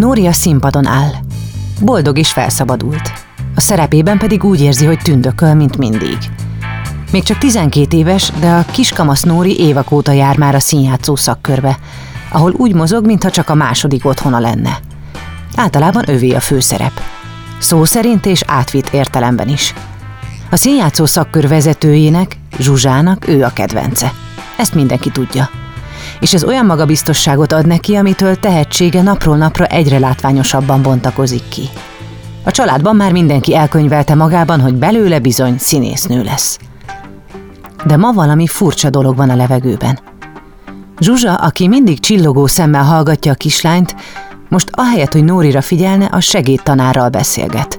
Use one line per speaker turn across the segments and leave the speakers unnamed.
Nóri a színpadon áll. Boldog és felszabadult. A szerepében pedig úgy érzi, hogy tündököl, mint mindig. Még csak 12 éves, de a kiskamasz Nóri évek óta jár már a színjátszó szakkörbe, ahol úgy mozog, mintha csak a második otthona lenne. Általában övé a főszerep. Szó szerint és átvitt értelemben is. A színjátszó szakkör vezetőjének, Zsuzsának ő a kedvence. Ezt mindenki tudja. És ez olyan magabiztosságot ad neki, amitől tehetsége napról napra egyre látványosabban bontakozik ki. A családban már mindenki elkönyvelte magában, hogy belőle bizony színésznő lesz. De ma valami furcsa dolog van a levegőben. Zsuzsa, aki mindig csillogó szemmel hallgatja a kislányt, most ahelyett, hogy Nórira figyelne, a segédtanárral beszélget.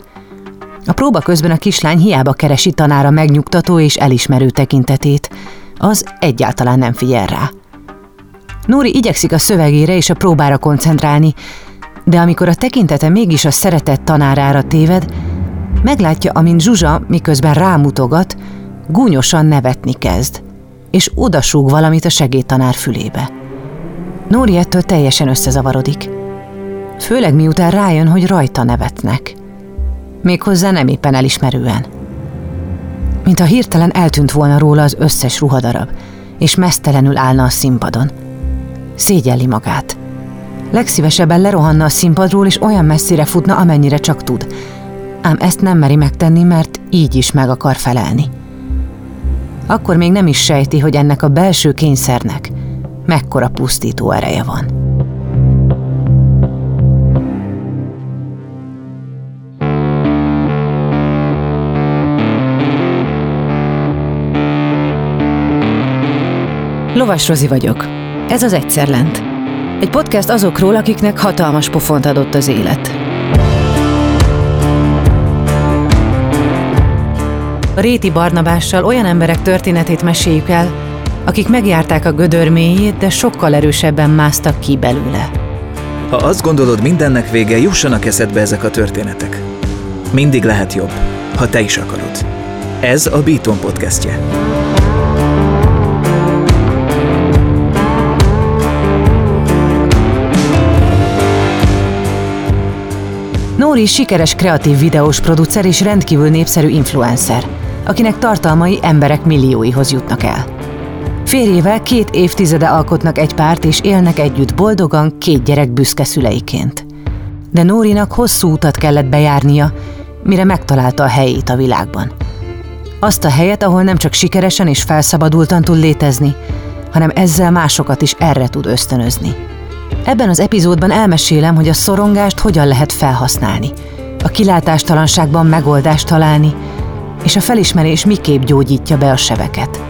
A próba közben a kislány hiába keresi tanára megnyugtató és elismerő tekintetét, az egyáltalán nem figyel rá. Nóri igyekszik a szövegére és a próbára koncentrálni, de amikor a tekintete mégis a szeretett tanárára téved, meglátja, amint Zsuzsa miközben rámutogat, gúnyosan nevetni kezd, és odasúg valamit a segédtanár fülébe. Nóri ettől teljesen összezavarodik. Főleg miután rájön, hogy rajta nevetnek. Méghozzá nem éppen elismerően. Mint a hirtelen eltűnt volna róla az összes ruhadarab, és mesztelenül állna a színpadon. Szégyelli magát. Legszívesebben lerohanna a színpadról, és olyan messzire futna, amennyire csak tud. Ám ezt nem meri megtenni, mert így is meg akar felelni. Akkor még nem is sejti, hogy ennek a belső kényszernek mekkora pusztító ereje van. Lovas Rozi vagyok. Ez az Egyszer Lent. Egy podcast azokról, akiknek hatalmas pofont adott az élet. A Réti Barnabással olyan emberek történetét meséljük el, akik megjárták a gödör mélyét, de sokkal erősebben másztak ki belőle.
Ha azt gondolod, mindennek vége, jussanak eszedbe ezek a történetek. Mindig lehet jobb, ha te is akarod. Ez a Beaton podcastje.
Nóri sikeres kreatív videós producer és rendkívül népszerű influencer, akinek tartalmai emberek millióihoz jutnak el. Férjével két évtizede alkotnak egy párt és élnek együtt boldogan két gyerek büszke szüleiként. De Nórinak hosszú utat kellett bejárnia, mire megtalálta a helyét a világban. Azt a helyet, ahol nem csak sikeresen és felszabadultan tud létezni, hanem ezzel másokat is erre tud ösztönözni. Ebben az epizódban elmesélem, hogy a szorongást hogyan lehet felhasználni, a kilátástalanságban megoldást találni, és a felismerés miképp gyógyítja be a sebeket.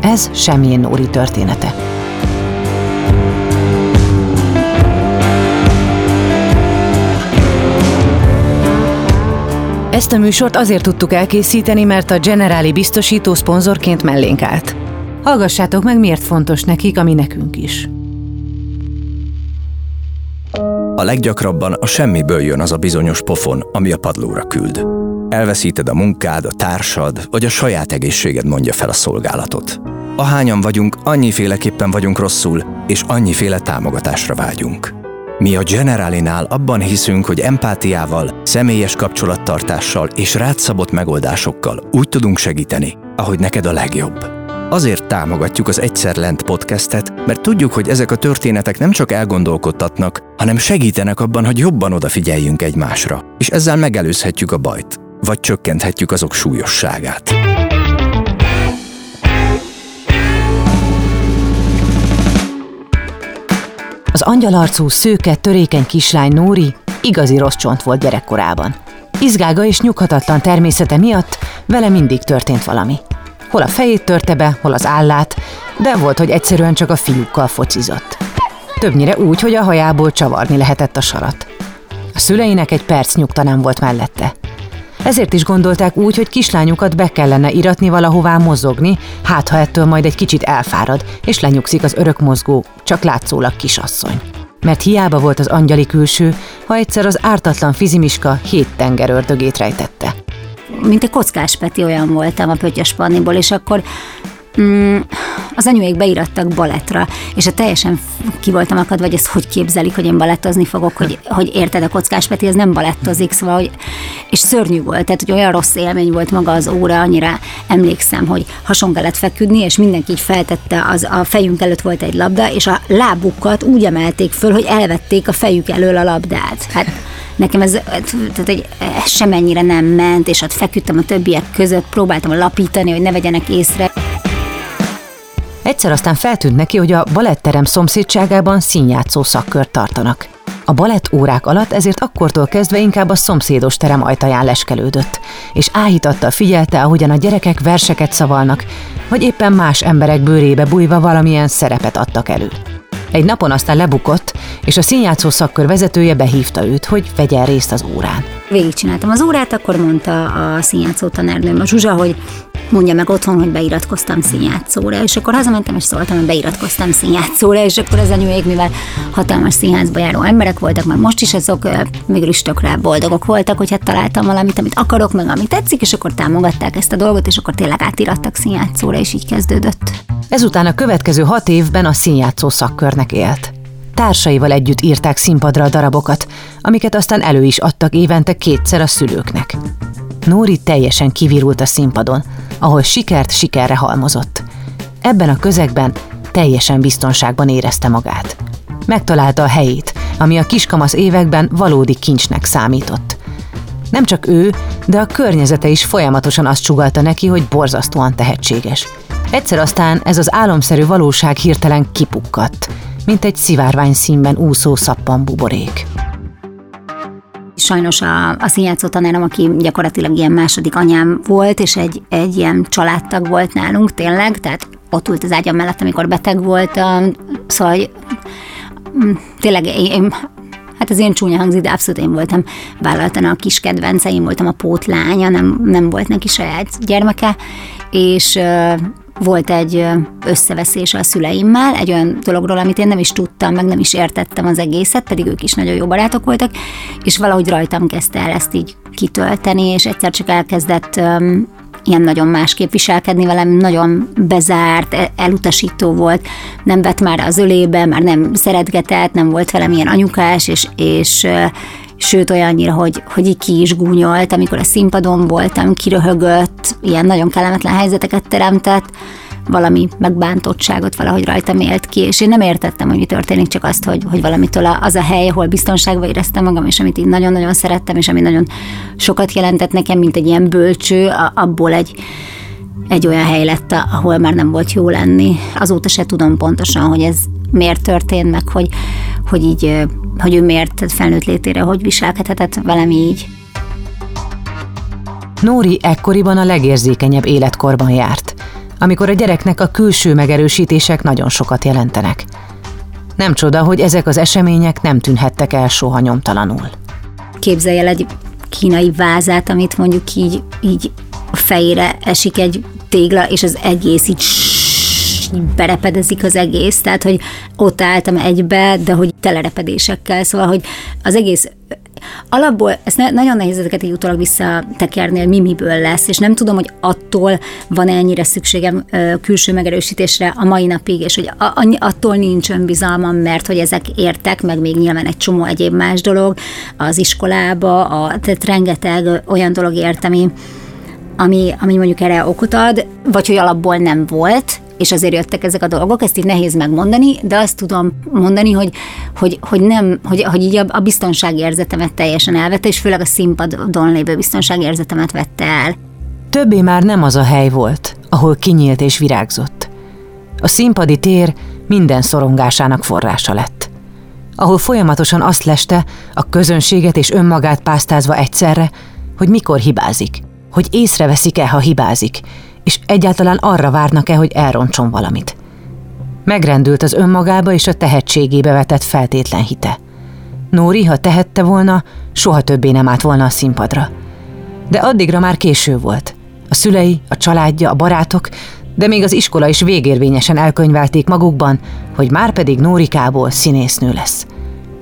Ez semmilyen Nóri története. Ezt a műsort azért tudtuk elkészíteni, mert a Generáli biztosító szponzorként mellénk állt. Hallgassátok meg, miért fontos nekik, ami nekünk is.
A leggyakrabban a semmiből jön az a bizonyos pofon, ami a padlóra küld. Elveszíted a munkád, a társad, vagy a saját egészséged mondja fel a szolgálatot. Ahányan vagyunk, annyiféleképpen vagyunk rosszul, és annyiféle támogatásra vágyunk. Mi a Generalinál abban hiszünk, hogy empátiával, személyes kapcsolattartással és rátszabott megoldásokkal úgy tudunk segíteni, ahogy neked a legjobb. Azért támogatjuk az Egyszer Lent podcastet, mert tudjuk, hogy ezek a történetek nem csak elgondolkodtatnak, hanem segítenek abban, hogy jobban odafigyeljünk egymásra, és ezzel megelőzhetjük a bajt, vagy csökkenthetjük azok súlyosságát.
Az angyalarcú, szőke, törékeny kislány Nóri igazi rossz csont volt gyerekkorában. Izgága és nyughatatlan természete miatt vele mindig történt valami. Hol a fejét törte be, hol az állát, de volt, hogy egyszerűen csak a fiúkkal focizott. Többnyire úgy, hogy a hajából csavarni lehetett a sarat. A szüleinek egy perc nyugta nem volt mellette. Ezért is gondolták úgy, hogy kislányukat be kellene iratni valahová mozogni, hát ha ettől majd egy kicsit elfárad, és lenyugszik az örökmozgó, csak látszólag kisasszony. Mert hiába volt az angyali külső, ha egyszer az ártatlan fizimiska hét tenger ördögét rejtette
mint egy kockás Peti olyan voltam a Pöttyös Panniból, és akkor mm, az anyuék beirattak balettra, és a teljesen ki voltam akadva, vagy ezt hogy képzelik, hogy én balettozni fogok, hogy, hogy érted, a kockás Peti, ez nem balettozik, szóval, hogy, és szörnyű volt, tehát, hogy olyan rossz élmény volt maga az óra, annyira emlékszem, hogy hason kellett feküdni, és mindenki így feltette, az a fejünk előtt volt egy labda, és a lábukat úgy emelték föl, hogy elvették a fejük elől a labdát. Hát nekem ez, tehát, hogy ez semennyire nem ment, és ott feküdtem a többiek között, próbáltam lapítani, hogy ne vegyenek észre.
Egyszer aztán feltűnt neki, hogy a baletterem szomszédságában színjátszó szakkört tartanak. A balett órák alatt ezért akkortól kezdve inkább a szomszédos terem ajtaján leskelődött, és áhítattal figyelte, ahogyan a gyerekek verseket szavalnak, vagy éppen más emberek bőrébe bújva valamilyen szerepet adtak elő. Egy napon aztán lebukott, és a színjátszó szakkör vezetője behívta őt, hogy vegyen részt az órán.
Végigcsináltam az órát, akkor mondta a színjátszó tanárnőm, a Zsuzsa, hogy mondja meg otthon, hogy beiratkoztam színjátszóra, és akkor hazamentem, és szóltam, hogy beiratkoztam színjátszóra, és akkor az anyuék, mivel hatalmas színházba járó emberek voltak, már most is azok mégis is tökre boldogok voltak, hogy hát találtam valamit, amit akarok, meg amit tetszik, és akkor támogatták ezt a dolgot, és akkor tényleg átirattak színjátszóra, és így kezdődött.
Ezután a következő hat évben a színjátszó szakkörnek élt. Társaival együtt írták színpadra a darabokat, amiket aztán elő is adtak évente kétszer a szülőknek. Nóri teljesen kivirult a színpadon, ahol sikert sikerre halmozott. Ebben a közegben teljesen biztonságban érezte magát. Megtalálta a helyét, ami a kiskamasz években valódi kincsnek számított. Nem csak ő, de a környezete is folyamatosan azt csugalta neki, hogy borzasztóan tehetséges. Egyszer aztán ez az álomszerű valóság hirtelen kipukkadt, mint egy szivárvány színben úszó szappan buborék.
Sajnos a, a színjátszó tanárom, aki gyakorlatilag ilyen második anyám volt, és egy, egy ilyen családtag volt nálunk tényleg, tehát ott ült az ágyam mellett, amikor beteg voltam, szóval mm, tényleg én, hát az én csúnya hangzik, de abszolút én voltam vállaltan a kis kedvence, én voltam a pótlánya, nem, nem volt neki saját gyermeke, és volt egy összeveszés a szüleimmel, egy olyan dologról, amit én nem is tudtam, meg nem is értettem az egészet, pedig ők is nagyon jó barátok voltak, és valahogy rajtam kezdte el ezt így kitölteni, és egyszer csak elkezdett um, ilyen nagyon másképp viselkedni velem, nagyon bezárt, e, elutasító volt, nem vett már az ölébe, már nem szeretgetett, nem volt velem ilyen anyukás, és, és sőt olyannyira, hogy, hogy így ki is gúnyolt, amikor a színpadon voltam, kiröhögött, ilyen nagyon kellemetlen helyzeteket teremtett, valami megbántottságot valahogy rajtam élt ki, és én nem értettem, hogy mi történik, csak azt, hogy, hogy valamitől az a hely, ahol biztonságban éreztem magam, és amit én nagyon-nagyon szerettem, és ami nagyon sokat jelentett nekem, mint egy ilyen bölcső, abból egy, egy olyan hely lett, ahol már nem volt jó lenni. Azóta se tudom pontosan, hogy ez miért történt, meg hogy, hogy így, hogy ő miért felnőtt létére, hogy viselkedhetett velem így.
Nóri ekkoriban a legérzékenyebb életkorban járt, amikor a gyereknek a külső megerősítések nagyon sokat jelentenek. Nem csoda, hogy ezek az események nem tűnhettek el soha nyomtalanul.
Képzelj el egy kínai vázát, amit mondjuk így, így fejére esik egy tégla, és az egész így így berepedezik az egész, tehát hogy ott álltam egybe, de hogy telerepedésekkel, szóval, hogy az egész alapból ezt ne, nagyon nehéz ezeket így utólag visszatekerni, hogy mi miből lesz, és nem tudom, hogy attól van ennyire szükségem ö, külső megerősítésre a mai napig, és hogy a, a, attól nincs önbizalmam, mert hogy ezek értek, meg még nyilván egy csomó egyéb más dolog az iskolába, a, tehát rengeteg olyan dolog ért, ami, ami, ami mondjuk erre okot ad, vagy hogy alapból nem volt, és azért jöttek ezek a dolgok, ezt így nehéz megmondani, de azt tudom mondani, hogy, hogy, hogy nem, hogy, hogy így a, a biztonsági érzetemet teljesen elvette, és főleg a színpadon lévő biztonsági érzetemet vette el.
Többé már nem az a hely volt, ahol kinyílt és virágzott. A színpadi tér minden szorongásának forrása lett. Ahol folyamatosan azt leste, a közönséget és önmagát pásztázva egyszerre, hogy mikor hibázik, hogy észreveszik-e, ha hibázik, és egyáltalán arra várnak-e, hogy elrontson valamit. Megrendült az önmagába és a tehetségébe vetett feltétlen hite. Nóri, ha tehette volna, soha többé nem állt volna a színpadra. De addigra már késő volt. A szülei, a családja, a barátok, de még az iskola is végérvényesen elkönyvelték magukban, hogy már pedig Nórikából színésznő lesz.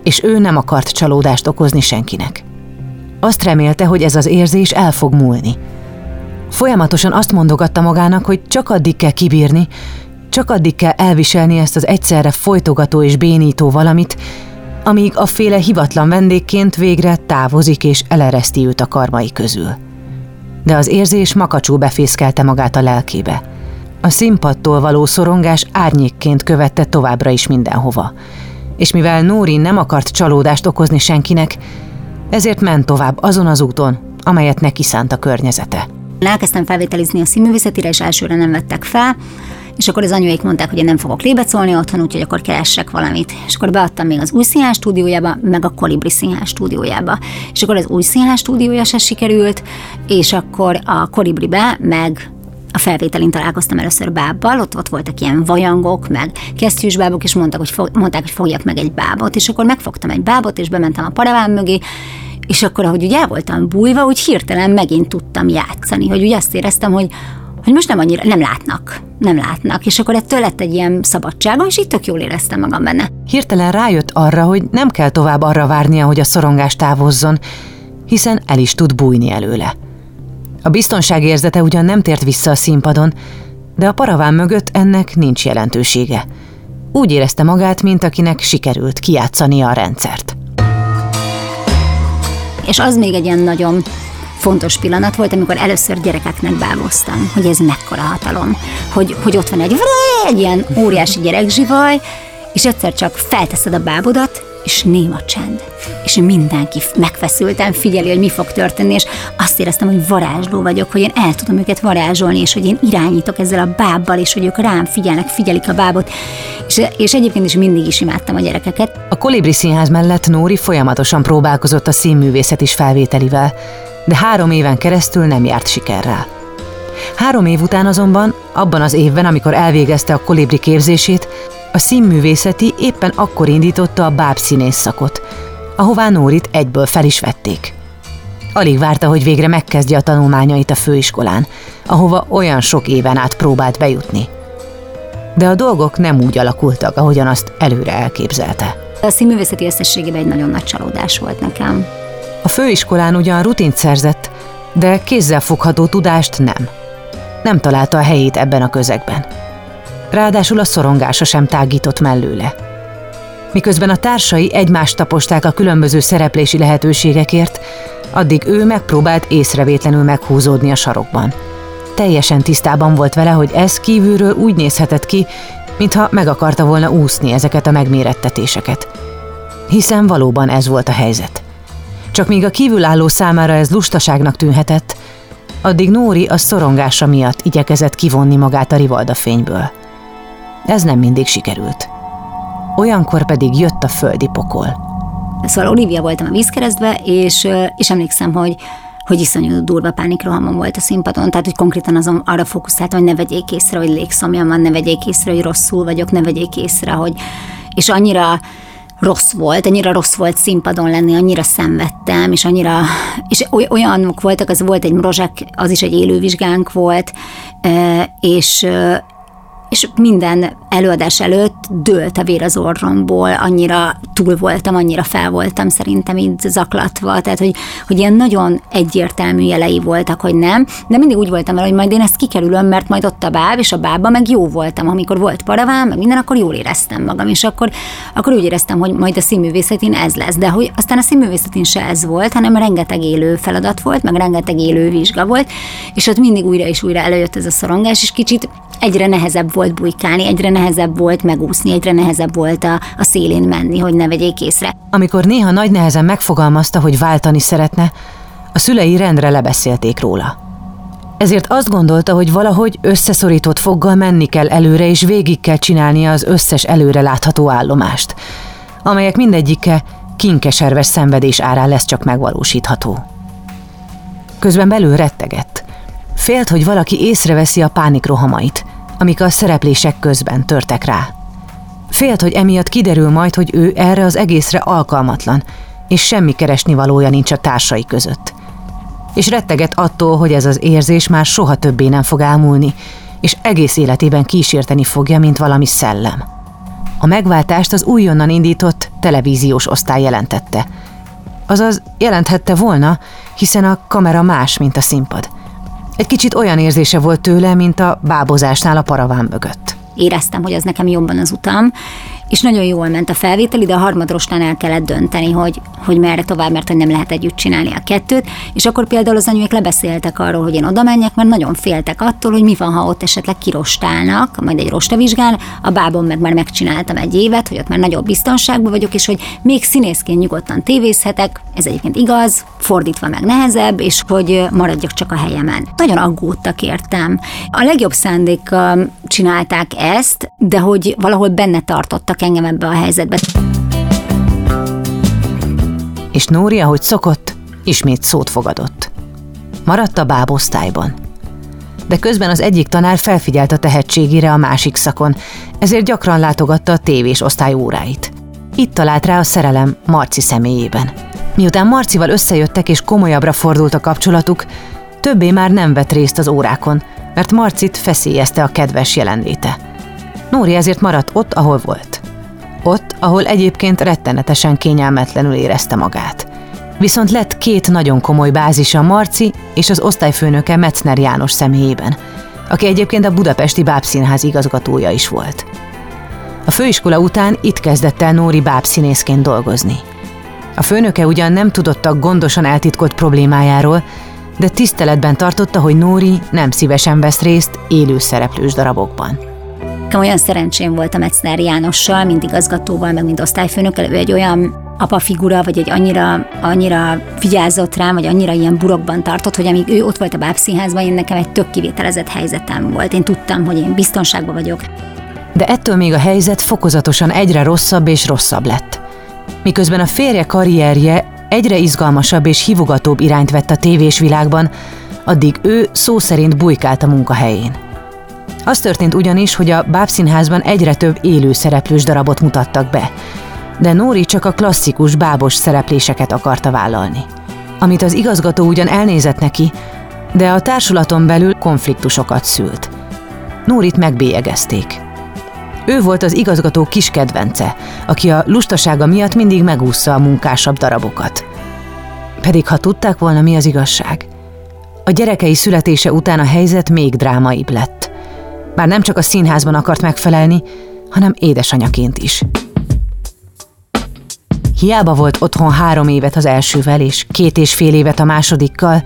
És ő nem akart csalódást okozni senkinek. Azt remélte, hogy ez az érzés el fog múlni, Folyamatosan azt mondogatta magának, hogy csak addig kell kibírni, csak addig kell elviselni ezt az egyszerre folytogató és bénító valamit, amíg a féle hivatlan vendégként végre távozik és elereszti őt a karmai közül. De az érzés makacsú befészkelte magát a lelkébe. A színpadtól való szorongás árnyékként követte továbbra is mindenhova. És mivel Nóri nem akart csalódást okozni senkinek, ezért ment tovább azon az úton, amelyet neki szánt a környezete.
Elkezdtem felvételizni a színművészetire, és elsőre nem vettek fel, és akkor az anyuék mondták, hogy én nem fogok lébecolni otthon, úgyhogy akkor keressek valamit. És akkor beadtam még az új színház stúdiójába, meg a Kolibri színház stúdiójába. És akkor az új színház stúdiója se sikerült, és akkor a Kolibribe meg a felvételin találkoztam először bábbal, ott, ott voltak ilyen vajangok, meg kesztyűs bábok, és mondtak, hogy fog, mondták, hogy fogjak meg egy bábot, és akkor megfogtam egy bábot, és bementem a paraván mögé, és akkor, ahogy ugye el voltam bújva, úgy hirtelen megint tudtam játszani, hogy úgy azt éreztem, hogy, hogy most nem annyira, nem látnak, nem látnak, és akkor ettől lett egy ilyen szabadságom, és itt tök jól éreztem magam benne.
Hirtelen rájött arra, hogy nem kell tovább arra várnia, hogy a szorongás távozzon, hiszen el is tud bújni előle. A biztonságérzete ugyan nem tért vissza a színpadon, de a paraván mögött ennek nincs jelentősége. Úgy érezte magát, mint akinek sikerült kijátszania a rendszert.
És az még egy ilyen nagyon fontos pillanat volt, amikor először gyerekeknek bávoztam, hogy ez mekkora hatalom, hogy, hogy ott van egy, egy ilyen óriási gyerekzsivaj, és egyszer csak felteszed a bábodat, és néma csend. És mindenki megfeszülten figyeli, hogy mi fog történni, és azt éreztem, hogy varázsló vagyok, hogy én el tudom őket varázsolni, és hogy én irányítok ezzel a bábbal, és hogy ők rám figyelnek, figyelik a bábot. És, és egyébként is mindig is imádtam a gyerekeket.
A Kolibri Színház mellett Nóri folyamatosan próbálkozott a színművészet is felvételivel, de három éven keresztül nem járt sikerrel. Három év után azonban, abban az évben, amikor elvégezte a kolibri képzését, a színművészeti éppen akkor indította a bábszínész szakot, ahová Nórit egyből fel is vették. Alig várta, hogy végre megkezdje a tanulmányait a főiskolán, ahova olyan sok éven át próbált bejutni. De a dolgok nem úgy alakultak, ahogyan azt előre elképzelte.
A színművészeti összességében egy nagyon nagy csalódás volt nekem.
A főiskolán ugyan rutint szerzett, de kézzel fogható tudást nem. Nem találta a helyét ebben a közegben. Ráadásul a szorongása sem tágított mellőle. Miközben a társai egymást taposták a különböző szereplési lehetőségekért, addig ő megpróbált észrevétlenül meghúzódni a sarokban. Teljesen tisztában volt vele, hogy ez kívülről úgy nézhetett ki, mintha meg akarta volna úszni ezeket a megmérettetéseket. Hiszen valóban ez volt a helyzet. Csak míg a kívülálló számára ez lustaságnak tűnhetett, addig Nóri a szorongása miatt igyekezett kivonni magát a rivalda fényből. Ez nem mindig sikerült. Olyankor pedig jött a földi pokol.
Szóval Olivia voltam a vízkeresztbe, és, és emlékszem, hogy hogy iszonyú durva pánikrohamom volt a színpadon, tehát hogy konkrétan azon arra fókuszáltam, hogy ne vegyék észre, hogy légszomjam van, ne vegyék észre, hogy rosszul vagyok, ne vegyék észre, hogy... És annyira rossz volt, annyira rossz volt színpadon lenni, annyira szenvedtem, és annyira, és olyanok voltak, az volt egy mrozsák, az is egy élővizsgánk volt, és és minden előadás előtt dőlt a vér az orromból, annyira túl voltam, annyira fel voltam szerintem így zaklatva, tehát hogy, hogy ilyen nagyon egyértelmű jelei voltak, hogy nem, de mindig úgy voltam el, hogy majd én ezt kikerülöm, mert majd ott a báb, és a bábban meg jó voltam, amikor volt paravám, meg minden, akkor jól éreztem magam, és akkor, akkor úgy éreztem, hogy majd a színművészetén ez lesz, de hogy aztán a színművészetén se ez volt, hanem rengeteg élő feladat volt, meg rengeteg élő vizsga volt, és ott mindig újra és újra előjött ez a szorongás, és kicsit egyre nehezebb volt bujkálni, egyre nehezebb volt megúszni, egyre nehezebb volt a, a szélén menni, hogy ne vegyék észre.
Amikor néha nagy nehezen megfogalmazta, hogy váltani szeretne, a szülei rendre lebeszélték róla. Ezért azt gondolta, hogy valahogy összeszorított foggal menni kell előre, és végig kell csinálnia az összes előre látható állomást, amelyek mindegyike kinkeserves szenvedés árán lesz csak megvalósítható. Közben belül rettegett. Félt, hogy valaki észreveszi a pánikrohamait, amik a szereplések közben törtek rá. Félt, hogy emiatt kiderül majd, hogy ő erre az egészre alkalmatlan, és semmi keresni valója nincs a társai között. És retteget attól, hogy ez az érzés már soha többé nem fog elmúlni, és egész életében kísérteni fogja, mint valami szellem. A megváltást az újonnan indított televíziós osztály jelentette. Azaz jelenthette volna, hiszen a kamera más, mint a színpad – Egy kicsit olyan érzése volt tőle, mint a bábozásnál a paraván mögött.
Éreztem, hogy az nekem jobban az utam, és nagyon jól ment a felvétel, de a harmadrostán el kellett dönteni, hogy, hogy merre tovább, mert hogy nem lehet együtt csinálni a kettőt, és akkor például az anyuék lebeszéltek arról, hogy én oda menjek, mert nagyon féltek attól, hogy mi van, ha ott esetleg kirostálnak, majd egy rostavizsgán, a bábon meg már megcsináltam egy évet, hogy ott már nagyobb biztonságban vagyok, és hogy még színészként nyugodtan tévézhetek, ez egyébként igaz, fordítva meg nehezebb, és hogy maradjak csak a helyemen. Nagyon aggódtak értem. A legjobb szándékkal csinálták ezt, de hogy valahol benne tartottak engem ebbe a helyzetbe.
És Nóri, ahogy szokott, ismét szót fogadott. Maradt a bábosztályban. De közben az egyik tanár felfigyelt a tehetségére a másik szakon, ezért gyakran látogatta a tévés osztály óráit. Itt talált rá a szerelem Marci személyében. Miután Marcival összejöttek és komolyabbra fordult a kapcsolatuk, többé már nem vett részt az órákon, mert Marcit feszélyezte a kedves jelenléte. Nóri ezért maradt ott, ahol volt. Ott, ahol egyébként rettenetesen kényelmetlenül érezte magát. Viszont lett két nagyon komoly bázisa Marci és az osztályfőnöke Metzner János személyében, aki egyébként a Budapesti Bábszínház igazgatója is volt. A főiskola után itt kezdett el Nóri bábszínészként dolgozni. A főnöke ugyan nem tudottak gondosan eltitkolt problémájáról, de tiszteletben tartotta, hogy Nóri nem szívesen vesz részt élő szereplős darabokban.
Nekem olyan szerencsém volt a Metzner Jánossal, mint igazgatóval, meg mint osztályfőnökkel, ő egy olyan apa figura, vagy egy annyira, annyira vigyázott rám, vagy annyira ilyen burokban tartott, hogy amíg ő ott volt a bábszínházban, én nekem egy tök kivételezett helyzetem volt. Én tudtam, hogy én biztonságban vagyok.
De ettől még a helyzet fokozatosan egyre rosszabb és rosszabb lett. Miközben a férje karrierje egyre izgalmasabb és hívogatóbb irányt vett a tévés világban, addig ő szó szerint bujkált a munkahelyén. Az történt ugyanis, hogy a bábszínházban egyre több élő szereplős darabot mutattak be, de Nóri csak a klasszikus bábos szerepléseket akarta vállalni. Amit az igazgató ugyan elnézett neki, de a társulaton belül konfliktusokat szült. Nórit megbélyegezték. Ő volt az igazgató kis kedvence, aki a lustasága miatt mindig megúszza a munkásabb darabokat. Pedig ha tudták volna, mi az igazság. A gyerekei születése után a helyzet még drámaibb lett. Bár nem csak a színházban akart megfelelni, hanem édesanyaként is. Hiába volt otthon három évet az elsővel, és két és fél évet a másodikkal,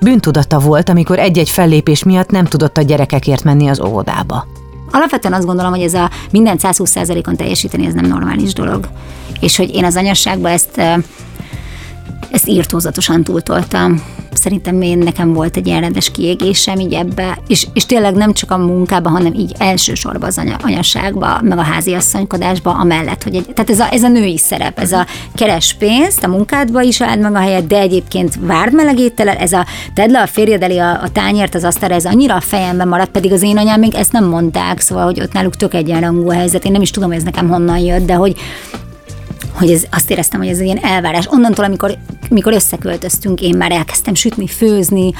bűntudata volt, amikor egy-egy fellépés miatt nem tudott a gyerekekért menni az óvodába.
Alapvetően azt gondolom, hogy ez a minden 120%-on teljesíteni, ez nem normális dolog. És hogy én az anyasságban ezt, ezt írtózatosan túltoltam szerintem én nekem volt egy ilyen rendes kiégésem így ebbe, és, és tényleg nem csak a munkában, hanem így elsősorban az anya, anyaságba, meg a háziasszonykodásba, amellett, hogy egy, tehát ez a, ez a női szerep, ez a keres pénzt, a munkádba is áld meg a helyet, de egyébként várd meleg étellel, ez a tedd le a férjed elé a, a tányért az asztalra, ez annyira a fejemben maradt, pedig az én anyám még ezt nem mondták, szóval, hogy ott náluk tök egyenrangú helyzet, én nem is tudom, hogy ez nekem honnan jött, de hogy, hogy ez, azt éreztem, hogy ez egy ilyen elvárás. Onnantól, amikor, amikor összeköltöztünk, én már elkezdtem sütni, főzni,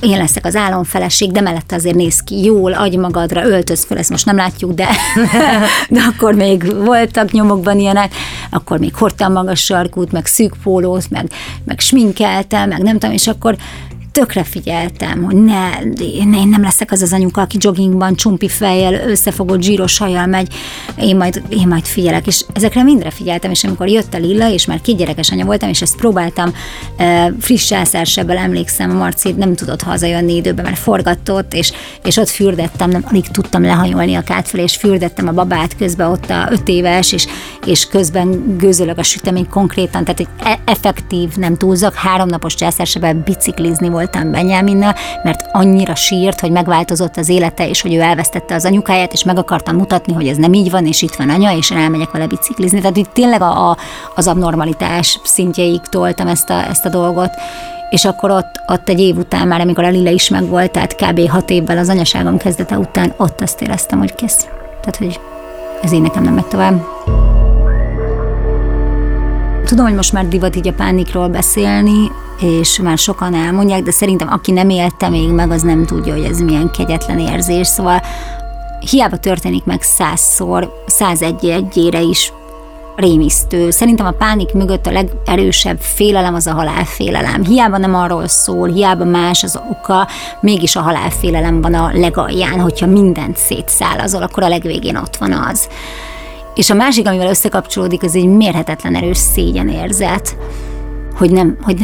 én leszek az álomfeleség, de mellette azért néz ki jól, adj magadra, öltöz fel, ezt most nem látjuk, de, de akkor még voltak nyomokban ilyenek, akkor még hordtam magas sarkút, meg szűk pólót, meg, meg sminkeltem, meg nem tudom, és akkor tökre figyeltem, hogy ne, ne, én nem leszek az az anyuka, aki joggingban, csumpi fejjel, összefogott zsíros hajjal megy, én majd, én majd figyelek, és ezekre mindre figyeltem, és amikor jött a Lilla, és már két gyerekes anya voltam, és ezt próbáltam friss császársebbel emlékszem, a Marci nem tudott hazajönni időben, mert forgatott, és, és ott fürdettem, nem alig tudtam lehanyolni a kát és fürdettem a babát közben ott a öt éves, és, és közben gőzölök a sütemény konkrétan, tehát egy e, effektív, nem túlzak, háromnapos császársebbel biciklizni volt voltam Benyáminnal, mert annyira sírt, hogy megváltozott az élete, és hogy ő elvesztette az anyukáját, és meg akartam mutatni, hogy ez nem így van, és itt van anya, és elmegyek vele biciklizni. Tehát itt tényleg a, a, az abnormalitás szintjeig toltam ezt a, ezt a dolgot és akkor ott, ott egy év után már, amikor a Lilla is megvolt, tehát kb. hat évvel az anyaságom kezdete után, ott azt éreztem, hogy kész. Tehát, hogy ez én nekem nem megy tovább. Tudom, hogy most már divat így a pánikról beszélni, és már sokan elmondják, de szerintem aki nem élte még meg, az nem tudja, hogy ez milyen kegyetlen érzés. Szóval hiába történik meg százszor, százegy egyére is rémisztő. Szerintem a pánik mögött a legerősebb félelem az a halálfélelem. Hiába nem arról szól, hiába más az oka, mégis a halálfélelem van a legalján, hogyha mindent szétszálazol, akkor a legvégén ott van az. És a másik, amivel összekapcsolódik, az egy mérhetetlen erős szégyenérzet, hogy nem, hogy,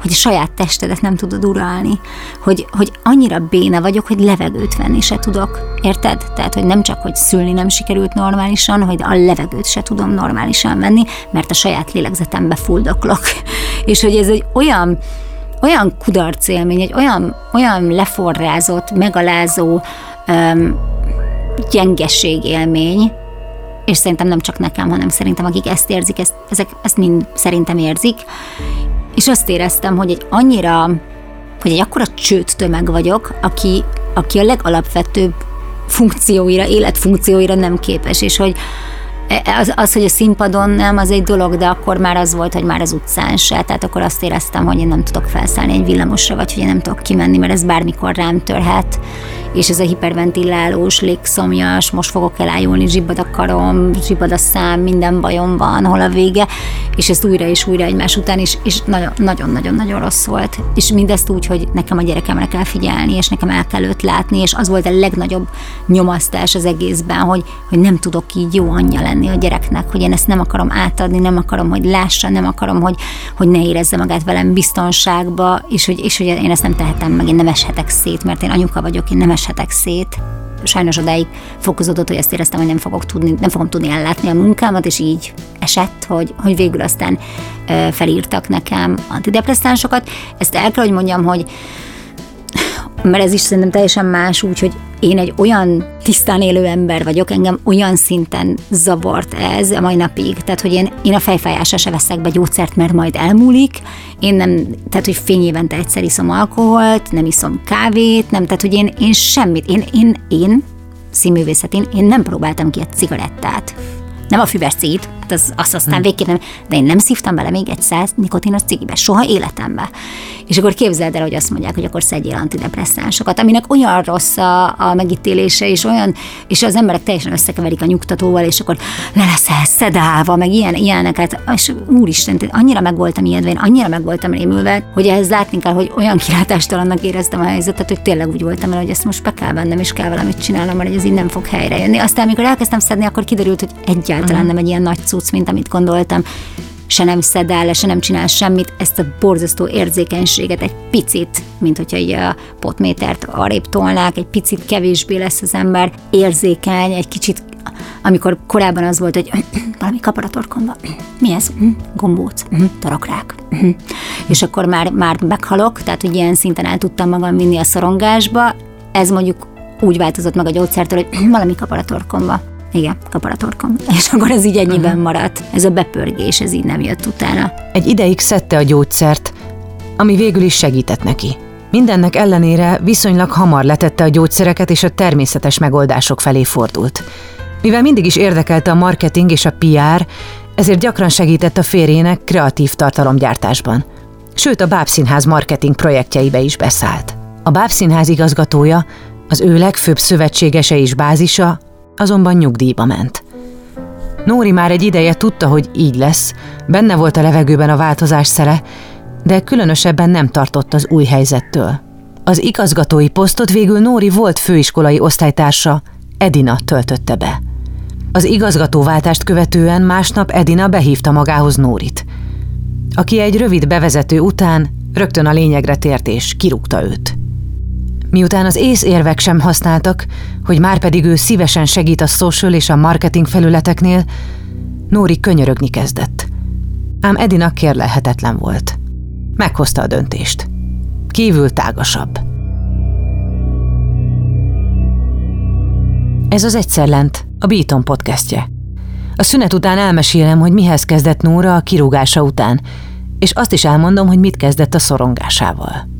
hogy a saját testedet nem tudod uralni, hogy, hogy annyira béna vagyok, hogy levegőt venni se tudok, érted? Tehát, hogy nem csak, hogy szülni nem sikerült normálisan, hogy a levegőt se tudom normálisan venni, mert a saját lélegzetembe fuldoklok. És hogy ez egy olyan, olyan kudarc élmény, egy olyan, olyan leforrázott, megalázó um, gyengeség élmény, és szerintem nem csak nekem, hanem szerintem akik ezt érzik, ezt, ezek, ezt mind szerintem érzik, és azt éreztem, hogy egy annyira, hogy egy akkora csőt tömeg vagyok, aki, aki a legalapvetőbb funkcióira, életfunkcióira nem képes, és hogy az, az, hogy a színpadon nem, az egy dolog, de akkor már az volt, hogy már az utcán se. Tehát akkor azt éreztem, hogy én nem tudok felszállni egy villamosra, vagy hogy én nem tudok kimenni, mert ez bármikor rám törhet és ez a hiperventilálós, légszomjas, most fogok elájulni, zsibbad a karom, zsibbad a szám, minden bajom van, hol a vége, és ezt újra és újra egymás után, is, és nagyon-nagyon-nagyon rossz volt. És mindezt úgy, hogy nekem a gyerekemre kell figyelni, és nekem el kell őt látni, és az volt a legnagyobb nyomasztás az egészben, hogy, hogy nem tudok így jó anyja lenni a gyereknek, hogy én ezt nem akarom átadni, nem akarom, hogy lássa, nem akarom, hogy, hogy ne érezze magát velem biztonságba, és hogy, és hogy én ezt nem tehetem meg, én nem eshetek szét, mert én anyuka vagyok, én nem eshetek szét. Sajnos odáig fokozódott, hogy ezt éreztem, hogy nem, fogok tudni, nem fogom tudni ellátni a munkámat, és így esett, hogy, hogy végül aztán felírtak nekem antidepresszánsokat. Ezt el kell, hogy mondjam, hogy mert ez is szerintem teljesen más, úgyhogy én egy olyan tisztán élő ember vagyok, engem olyan szinten zavart ez a mai napig, tehát hogy én, én a fejfájásra se veszek be gyógyszert, mert majd elmúlik, én nem, tehát hogy fényévente egyszer iszom alkoholt, nem iszom kávét, nem, tehát hogy én, én semmit, én, én, én színművészetén, én nem próbáltam ki egy cigarettát. Nem a füves cít, hát az, azt aztán hmm. végképp nem, de én nem szívtam bele még egy száz nikotinos cigibe, soha életemben. És akkor képzeld el, hogy azt mondják, hogy akkor szedjél antidepresszánsokat, aminek olyan rossz a, a megítélése, és olyan, és az emberek teljesen összekeverik a nyugtatóval, és akkor le leszel szedálva, meg ilyen, ilyeneket, és úristen, annyira meg voltam ijedve, én annyira meg voltam rémülve, hogy ehhez látni kell, hogy olyan kilátástalannak éreztem a helyzetet, hogy tényleg úgy voltam el, hogy ezt most be kell vennem, és kell valamit csinálnom, mert ez így nem fog helyre Aztán, amikor elkezdtem szedni, akkor kiderült, hogy egyáltalán uh-huh. nem egy ilyen nagy cucc, mint amit gondoltam se nem szed el, se nem csinál semmit, ezt a borzasztó érzékenységet egy picit, mint hogyha így a potmétert arrébb tolnák, egy picit kevésbé lesz az ember érzékeny, egy kicsit amikor korábban az volt, hogy valami kap a torkomba, mi ez? Hm, gombóc, hm, tarakrák. Hm. És akkor már, már meghalok, tehát hogy ilyen szinten el tudtam magam vinni a szorongásba, ez mondjuk úgy változott meg a gyógyszertől, hogy valami kap a torkomba. Igen, kaparatorkom. És akkor ez így ennyiben uh-huh. maradt. Ez a bepörgés, ez így nem jött utána.
Egy ideig szedte a gyógyszert, ami végül is segített neki. Mindennek ellenére viszonylag hamar letette a gyógyszereket és a természetes megoldások felé fordult. Mivel mindig is érdekelte a marketing és a PR, ezért gyakran segített a férjének kreatív tartalomgyártásban. Sőt, a Bábszínház marketing projektjeibe is beszállt. A Bábszínház igazgatója, az ő legfőbb szövetségese és bázisa azonban nyugdíjba ment. Nóri már egy ideje tudta, hogy így lesz, benne volt a levegőben a változás szere, de különösebben nem tartott az új helyzettől. Az igazgatói posztot végül Nóri volt főiskolai osztálytársa, Edina töltötte be. Az igazgatóváltást követően másnap Edina behívta magához Nórit, aki egy rövid bevezető után rögtön a lényegre tért és kirúgta őt. Miután az észérvek sem használtak, hogy már pedig ő szívesen segít a social és a marketing felületeknél, Nóri könyörögni kezdett. Ám Edina kérlelhetetlen volt. Meghozta a döntést. Kívül tágasabb. Ez az Egyszer Lent, a Beaton podcastje. A szünet után elmesélem, hogy mihez kezdett Nóra a kirúgása után, és azt is elmondom, hogy mit kezdett a szorongásával.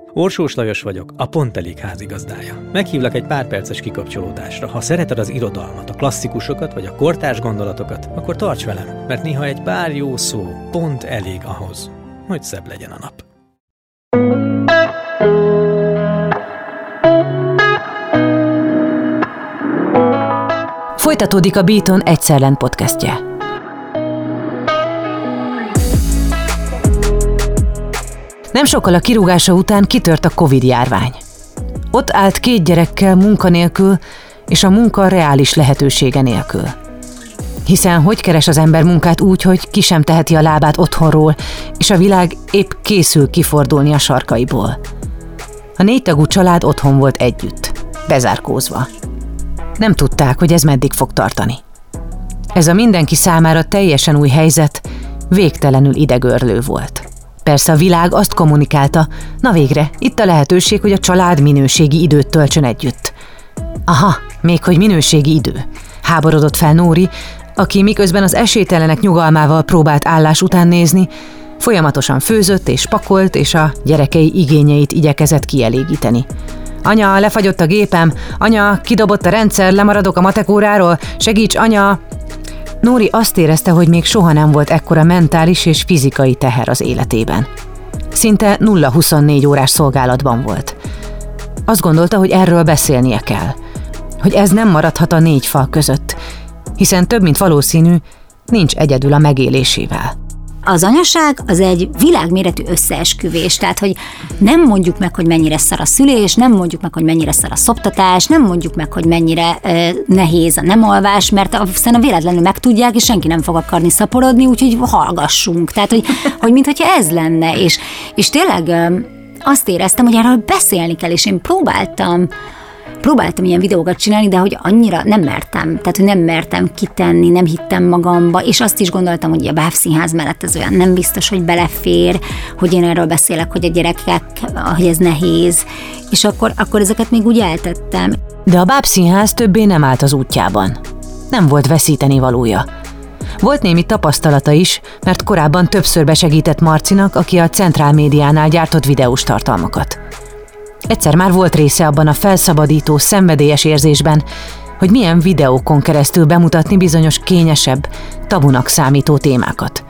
Orsós Lajos vagyok, a Pont Elég házigazdája. Meghívlak egy pár perces kikapcsolódásra. Ha szereted az irodalmat, a klasszikusokat vagy a kortárs gondolatokat, akkor tarts velem, mert néha egy pár jó szó pont elég ahhoz, hogy szebb legyen a nap.
Folytatódik a Beaton Egyszerlen podcastje. Nem sokkal a kirúgása után kitört a Covid járvány. Ott állt két gyerekkel munkanélkül, és a munka reális lehetősége nélkül. Hiszen hogy keres az ember munkát úgy, hogy ki sem teheti a lábát otthonról, és a világ épp készül kifordulni a sarkaiból. A négytagú család otthon volt együtt, bezárkózva. Nem tudták, hogy ez meddig fog tartani. Ez a mindenki számára teljesen új helyzet végtelenül idegörlő volt. Persze a világ azt kommunikálta, na végre, itt a lehetőség, hogy a család minőségi időt töltsön együtt. Aha, még hogy minőségi idő. Háborodott fel Nóri, aki miközben az esélytelenek nyugalmával próbált állás után nézni, folyamatosan főzött és pakolt, és a gyerekei igényeit igyekezett kielégíteni. Anya, lefagyott a gépem, anya, kidobott a rendszer, lemaradok a matekóráról, segíts, anya! Nóri azt érezte, hogy még soha nem volt ekkora mentális és fizikai teher az életében. Szinte 0-24 órás szolgálatban volt. Azt gondolta, hogy erről beszélnie kell. Hogy ez nem maradhat a négy fal között, hiszen több mint valószínű, nincs egyedül a megélésével
az anyaság az egy világméretű összeesküvés, tehát hogy nem mondjuk meg, hogy mennyire szar a szülés, nem mondjuk meg, hogy mennyire szar a szoptatás, nem mondjuk meg, hogy mennyire ö, nehéz a nem alvás, mert aztán a véletlenül megtudják, és senki nem fog akarni szaporodni, úgyhogy hallgassunk. Tehát, hogy, hogy mintha ez lenne, és, és tényleg azt éreztem, hogy erről beszélni kell, és én próbáltam próbáltam ilyen videókat csinálni, de hogy annyira nem mertem, tehát hogy nem mertem kitenni, nem hittem magamba, és azt is gondoltam, hogy a bábszínház mellett ez olyan nem biztos, hogy belefér, hogy én erről beszélek, hogy a gyerekek, hogy ez nehéz, és akkor, akkor ezeket még úgy eltettem.
De a bábszínház többé nem állt az útjában. Nem volt veszíteni valója. Volt némi tapasztalata is, mert korábban többször besegített Marcinak, aki a Centrál Médiánál gyártott videós tartalmakat. Egyszer már volt része abban a felszabadító, szenvedélyes érzésben, hogy milyen videókon keresztül bemutatni bizonyos kényesebb, tabunak számító témákat.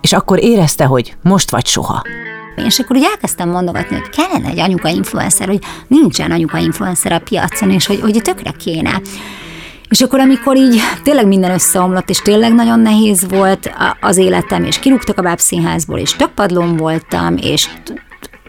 És akkor érezte, hogy most vagy soha.
És akkor úgy elkezdtem mondogatni, hogy kellene egy anyuka influencer, hogy nincsen anyuka influencer a piacon, és hogy, hogy tökre kéne. És akkor, amikor így tényleg minden összeomlott, és tényleg nagyon nehéz volt az életem, és kirúgtak a bábszínházból, és több padlón voltam, és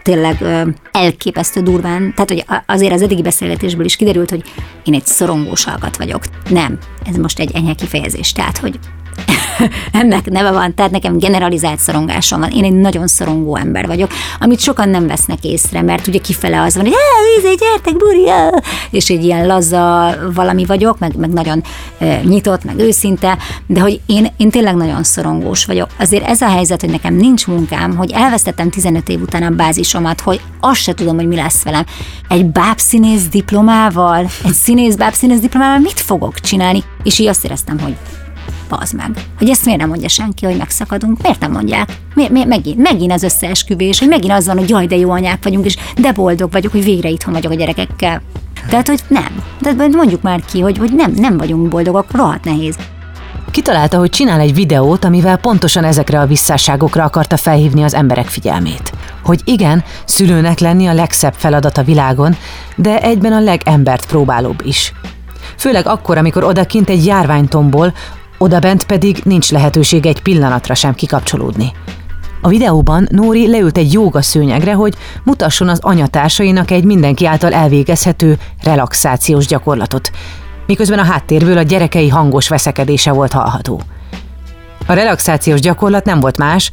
tényleg elképesztő durván, tehát hogy azért az eddigi beszélgetésből is kiderült, hogy én egy szorongós hallgat vagyok. Nem, ez most egy enyhe kifejezés, tehát hogy ennek neve van, tehát nekem generalizált szorongásom van. Én egy nagyon szorongó ember vagyok, amit sokan nem vesznek észre, mert ugye kifele az van, hogy vízé, gyertek, burja, és egy ilyen laza valami vagyok, meg, meg nagyon e, nyitott, meg őszinte, de hogy én, én tényleg nagyon szorongós vagyok. Azért ez a helyzet, hogy nekem nincs munkám, hogy elvesztettem 15 év után a bázisomat, hogy azt se tudom, hogy mi lesz velem. Egy bábszínész diplomával, egy színész bábszínész diplomával mit fogok csinálni? És így azt éreztem, hogy bazd meg. Hogy ezt miért nem mondja senki, hogy megszakadunk? Miért nem mondják? Mi, mi, megint, megint az összeesküvés, hogy megint az van, hogy jaj, de jó anyák vagyunk, és de boldog vagyok, hogy végre itthon vagyok a gyerekekkel. Tehát, hogy nem. De mondjuk már ki, hogy, hogy nem, nem vagyunk boldogok, rohadt nehéz.
Kitalálta, hogy csinál egy videót, amivel pontosan ezekre a visszásságokra akarta felhívni az emberek figyelmét. Hogy igen, szülőnek lenni a legszebb feladat a világon, de egyben a legembert próbálóbb is. Főleg akkor, amikor odakint egy járványtombol, odabent pedig nincs lehetőség egy pillanatra sem kikapcsolódni. A videóban Nóri leült egy jóga szőnyegre, hogy mutasson az anyatársainak egy mindenki által elvégezhető relaxációs gyakorlatot, miközben a háttérből a gyerekei hangos veszekedése volt hallható. A relaxációs gyakorlat nem volt más,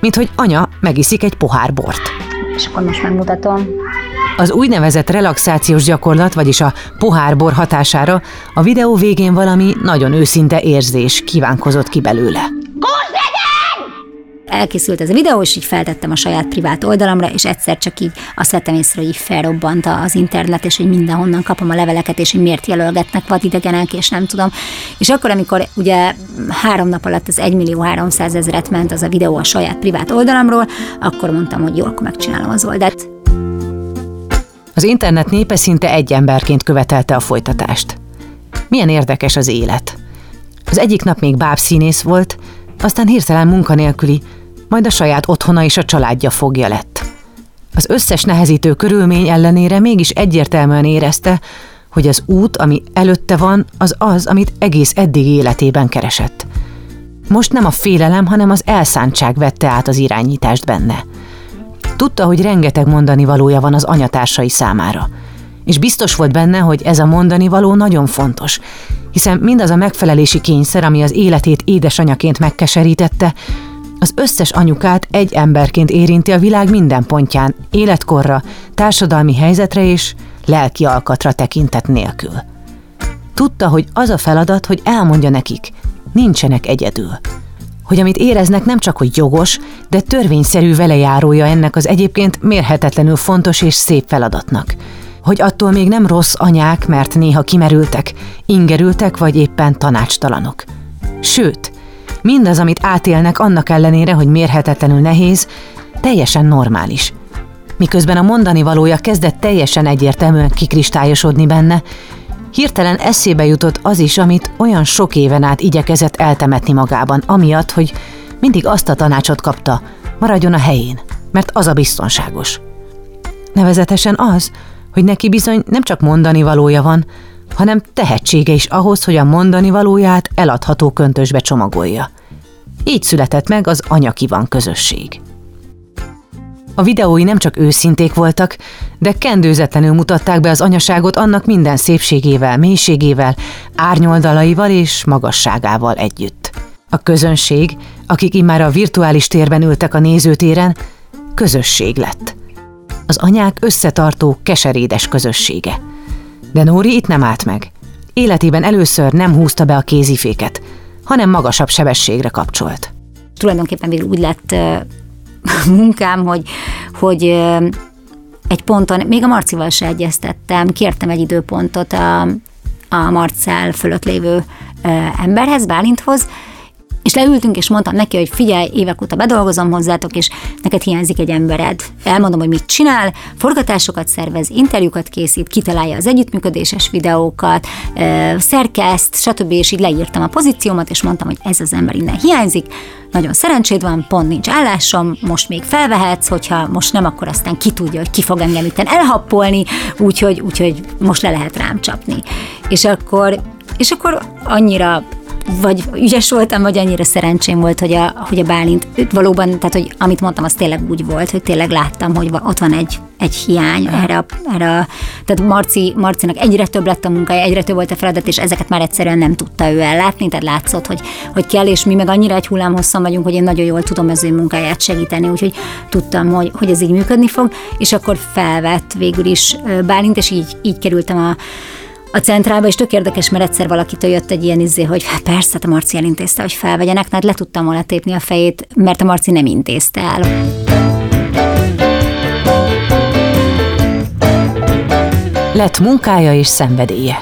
mint hogy anya megiszik egy pohár bort.
És akkor most megmutatom.
Az úgynevezett relaxációs gyakorlat, vagyis a pohárbor hatására a videó végén valami nagyon őszinte érzés kívánkozott ki belőle.
elkészült ez a videó, és így feltettem a saját privát oldalamra, és egyszer csak így azt vettem észre, hogy így felrobbant az internet, és hogy mindenhonnan kapom a leveleket, és hogy miért jelölgetnek vadidegenek, és nem tudom. És akkor, amikor ugye három nap alatt az 1 millió 300 ezeret ment az a videó a saját privát oldalamról, akkor mondtam, hogy jó, akkor megcsinálom az oldalt.
Az internet népe szinte egy emberként követelte a folytatást. Milyen érdekes az élet. Az egyik nap még bábszínész volt, aztán hirtelen munkanélküli, majd a saját otthona és a családja fogja lett. Az összes nehezítő körülmény ellenére mégis egyértelműen érezte, hogy az út, ami előtte van, az az, amit egész eddig életében keresett. Most nem a félelem, hanem az elszántság vette át az irányítást benne. Tudta, hogy rengeteg mondani valója van az anyatársai számára. És biztos volt benne, hogy ez a mondani való nagyon fontos, hiszen mindaz a megfelelési kényszer, ami az életét édesanyaként megkeserítette, az összes anyukát egy emberként érinti a világ minden pontján, életkorra, társadalmi helyzetre és lelki alkatra tekintet nélkül. Tudta, hogy az a feladat, hogy elmondja nekik, nincsenek egyedül. Hogy amit éreznek nem csak hogy jogos, de törvényszerű velejárója ennek az egyébként mérhetetlenül fontos és szép feladatnak. Hogy attól még nem rossz anyák, mert néha kimerültek, ingerültek vagy éppen tanácstalanok. Sőt, mindaz, amit átélnek annak ellenére, hogy mérhetetlenül nehéz, teljesen normális. Miközben a mondani valója kezdett teljesen egyértelműen kikristályosodni benne, Hirtelen eszébe jutott az is, amit olyan sok éven át igyekezett eltemetni magában, amiatt, hogy mindig azt a tanácsot kapta, maradjon a helyén, mert az a biztonságos. Nevezetesen az, hogy neki bizony nem csak mondani valója van, hanem tehetsége is ahhoz, hogy a mondani valóját eladható köntösbe csomagolja. Így született meg az Anyakivan közösség. A videói nem csak őszinték voltak, de kendőzetlenül mutatták be az anyaságot annak minden szépségével, mélységével, árnyoldalaival és magasságával együtt. A közönség, akik immár a virtuális térben ültek a nézőtéren, közösség lett. Az anyák összetartó, keserédes közössége. De Nóri itt nem állt meg. Életében először nem húzta be a kéziféket, hanem magasabb sebességre kapcsolt.
Tulajdonképpen végül úgy lett munkám, hogy, hogy egy ponton, még a Marcival se egyeztettem, kértem egy időpontot a, a Marcel fölött lévő emberhez, Bálinthoz, és leültünk, és mondtam neki, hogy figyelj, évek óta bedolgozom hozzátok, és neked hiányzik egy embered. Elmondom, hogy mit csinál, forgatásokat szervez, interjúkat készít, kitalálja az együttműködéses videókat, szerkeszt, stb. És így leírtam a pozíciómat, és mondtam, hogy ez az ember innen hiányzik, nagyon szerencséd van, pont nincs állásom, most még felvehetsz, hogyha most nem, akkor aztán ki tudja, hogy ki fog engem itten elhappolni, úgyhogy, úgyhogy most le lehet rám csapni. És akkor, és akkor annyira vagy ügyes voltam, vagy annyira szerencsém volt, hogy a, hogy a Bálint valóban, tehát hogy amit mondtam, az tényleg úgy volt, hogy tényleg láttam, hogy ott van egy, egy hiány erre, a, erre a, tehát Marci, Marcinak egyre több lett a munkája, egyre több volt a feladat, és ezeket már egyszerűen nem tudta ő ellátni, tehát látszott, hogy, hogy kell, és mi meg annyira egy hullámhosszan vagyunk, hogy én nagyon jól tudom az ő munkáját segíteni, úgyhogy tudtam, hogy, hogy ez így működni fog, és akkor felvett végül is Bálint, és így, így kerültem a a centrálba, és tök érdekes, mert egyszer valakitől jött egy ilyen izé, hogy hát persze, hát a Marci elintézte, hogy felvegyenek, mert le tudtam volna tépni a fejét, mert a Marci nem intézte el.
Lett munkája és szenvedélye.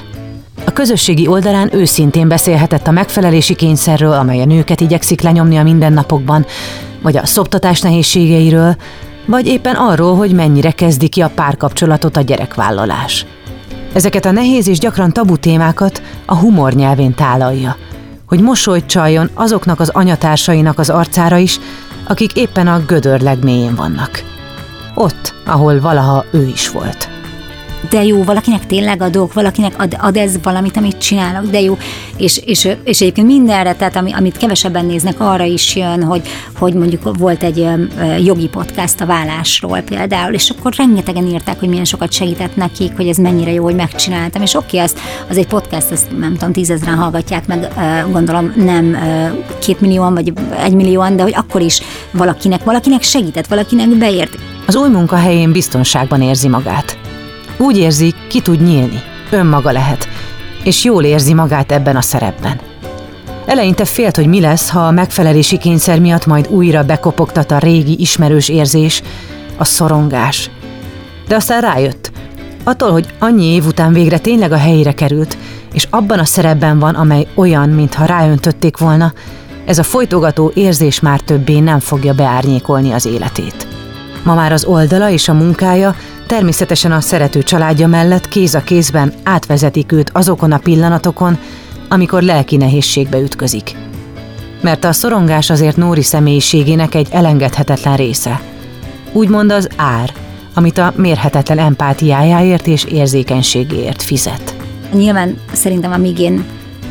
A közösségi oldalán őszintén beszélhetett a megfelelési kényszerről, amely a nőket igyekszik lenyomni a mindennapokban, vagy a szoptatás nehézségeiről, vagy éppen arról, hogy mennyire kezdi ki a párkapcsolatot a gyerekvállalás. Ezeket a nehéz és gyakran tabu témákat a humor nyelvén tálalja, hogy mosolyt csaljon azoknak az anyatársainak az arcára is, akik éppen a gödör legmélyén vannak. Ott, ahol valaha ő is volt
de jó, valakinek tényleg adok, valakinek ad, ad ez valamit, amit csinálok, de jó. És, és, és egyébként mindenre, tehát ami, amit kevesebben néznek, arra is jön, hogy, hogy mondjuk volt egy jogi podcast a vállásról például, és akkor rengetegen írták, hogy milyen sokat segített nekik, hogy ez mennyire jó, hogy megcsináltam, és oké, az, az egy podcast, ezt nem tudom, tízezren hallgatják meg, gondolom nem két millióan, vagy egy millióan, de hogy akkor is valakinek, valakinek segített, valakinek beért.
Az új munkahelyén biztonságban érzi magát. Úgy érzi, ki tud nyílni, önmaga lehet, és jól érzi magát ebben a szerepben. Eleinte félt, hogy mi lesz, ha a megfelelési kényszer miatt majd újra bekopogtat a régi ismerős érzés, a szorongás. De aztán rájött, attól, hogy annyi év után végre tényleg a helyére került, és abban a szerepben van, amely olyan, mintha ráöntötték volna, ez a folytogató érzés már többé nem fogja beárnyékolni az életét. Ma már az oldala és a munkája természetesen a szerető családja mellett kéz a kézben átvezetik őt azokon a pillanatokon, amikor lelki nehézségbe ütközik. Mert a szorongás azért Nóri személyiségének egy elengedhetetlen része. Úgymond az ár, amit a mérhetetlen empátiájáért és érzékenységéért fizet.
Nyilván szerintem, amíg én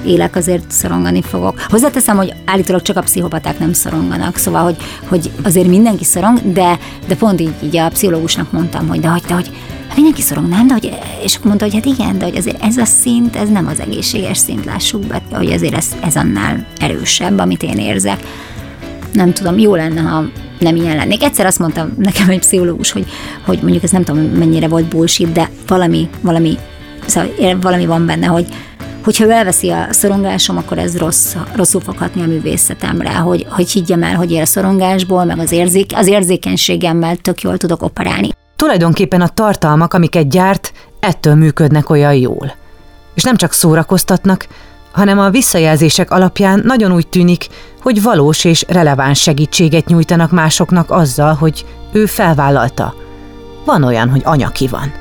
élek, azért szorongani fogok. Hozzáteszem, hogy állítólag csak a pszichopaták nem szoronganak, szóval, hogy, hogy azért mindenki szorong, de, de pont így, így a pszichológusnak mondtam, hogy de hogy, de hogy hát mindenki szorong, nem? De hogy, és akkor mondta, hogy hát igen, de hogy azért ez a szint, ez nem az egészséges szint, lássuk be, hogy azért ez, ez annál erősebb, amit én érzek. Nem tudom, jó lenne, ha nem ilyen lennék. Egyszer azt mondtam nekem egy pszichológus, hogy, hogy mondjuk ez nem tudom mennyire volt bullshit, de valami, valami, szóval valami van benne, hogy, hogyha elveszi a szorongásom, akkor ez rossz, rosszul fog a művészetemre, hogy, hogy higgyem el, hogy én a szorongásból, meg az, érzék, az érzékenységemmel tök jól tudok operálni.
Tulajdonképpen a tartalmak, amiket gyárt, ettől működnek olyan jól. És nem csak szórakoztatnak, hanem a visszajelzések alapján nagyon úgy tűnik, hogy valós és releváns segítséget nyújtanak másoknak azzal, hogy ő felvállalta. Van olyan, hogy anyaki van.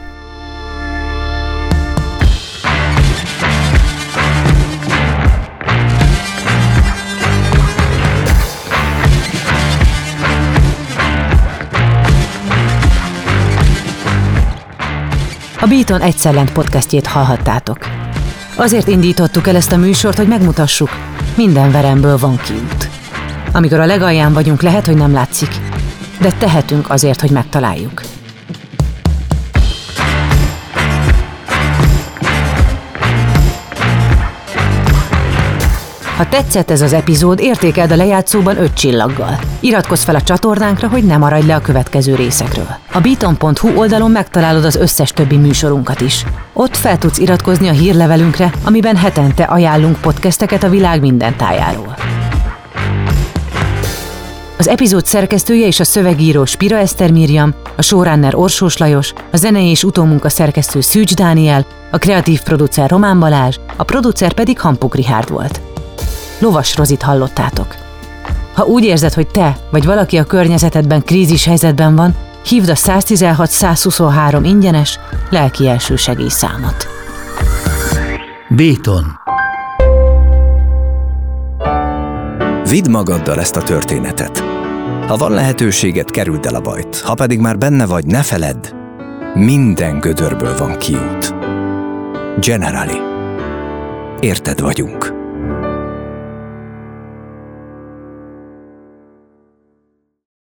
A Beaton Egyszerlent podcastjét hallhattátok. Azért indítottuk el ezt a műsort, hogy megmutassuk, minden veremből van kiút. Amikor a legalján vagyunk, lehet, hogy nem látszik, de tehetünk azért, hogy megtaláljuk. Ha tetszett ez az epizód, értékeld a lejátszóban 5 csillaggal. Iratkozz fel a csatornánkra, hogy ne maradj le a következő részekről. A beaton.hu oldalon megtalálod az összes többi műsorunkat is. Ott fel tudsz iratkozni a hírlevelünkre, amiben hetente ajánlunk podcasteket a világ minden tájáról. Az epizód szerkesztője és a szövegíró Spira Eszter Mirjam, a showrunner Orsós Lajos, a zenei és utómunka szerkesztő Szűcs Dániel, a kreatív producer Román Balázs, a producer pedig Hampuk Rihárd volt. Lovas Rozit hallottátok. Ha úgy érzed, hogy te vagy valaki a környezetedben krízis helyzetben van, hívd a 116-123 ingyenes lelki elsősegély számot.
Béton
Vidd magaddal ezt a történetet. Ha van lehetőséget, kerüld el a bajt. Ha pedig már benne vagy, ne feledd, minden gödörből van kiút. Generali. Érted vagyunk.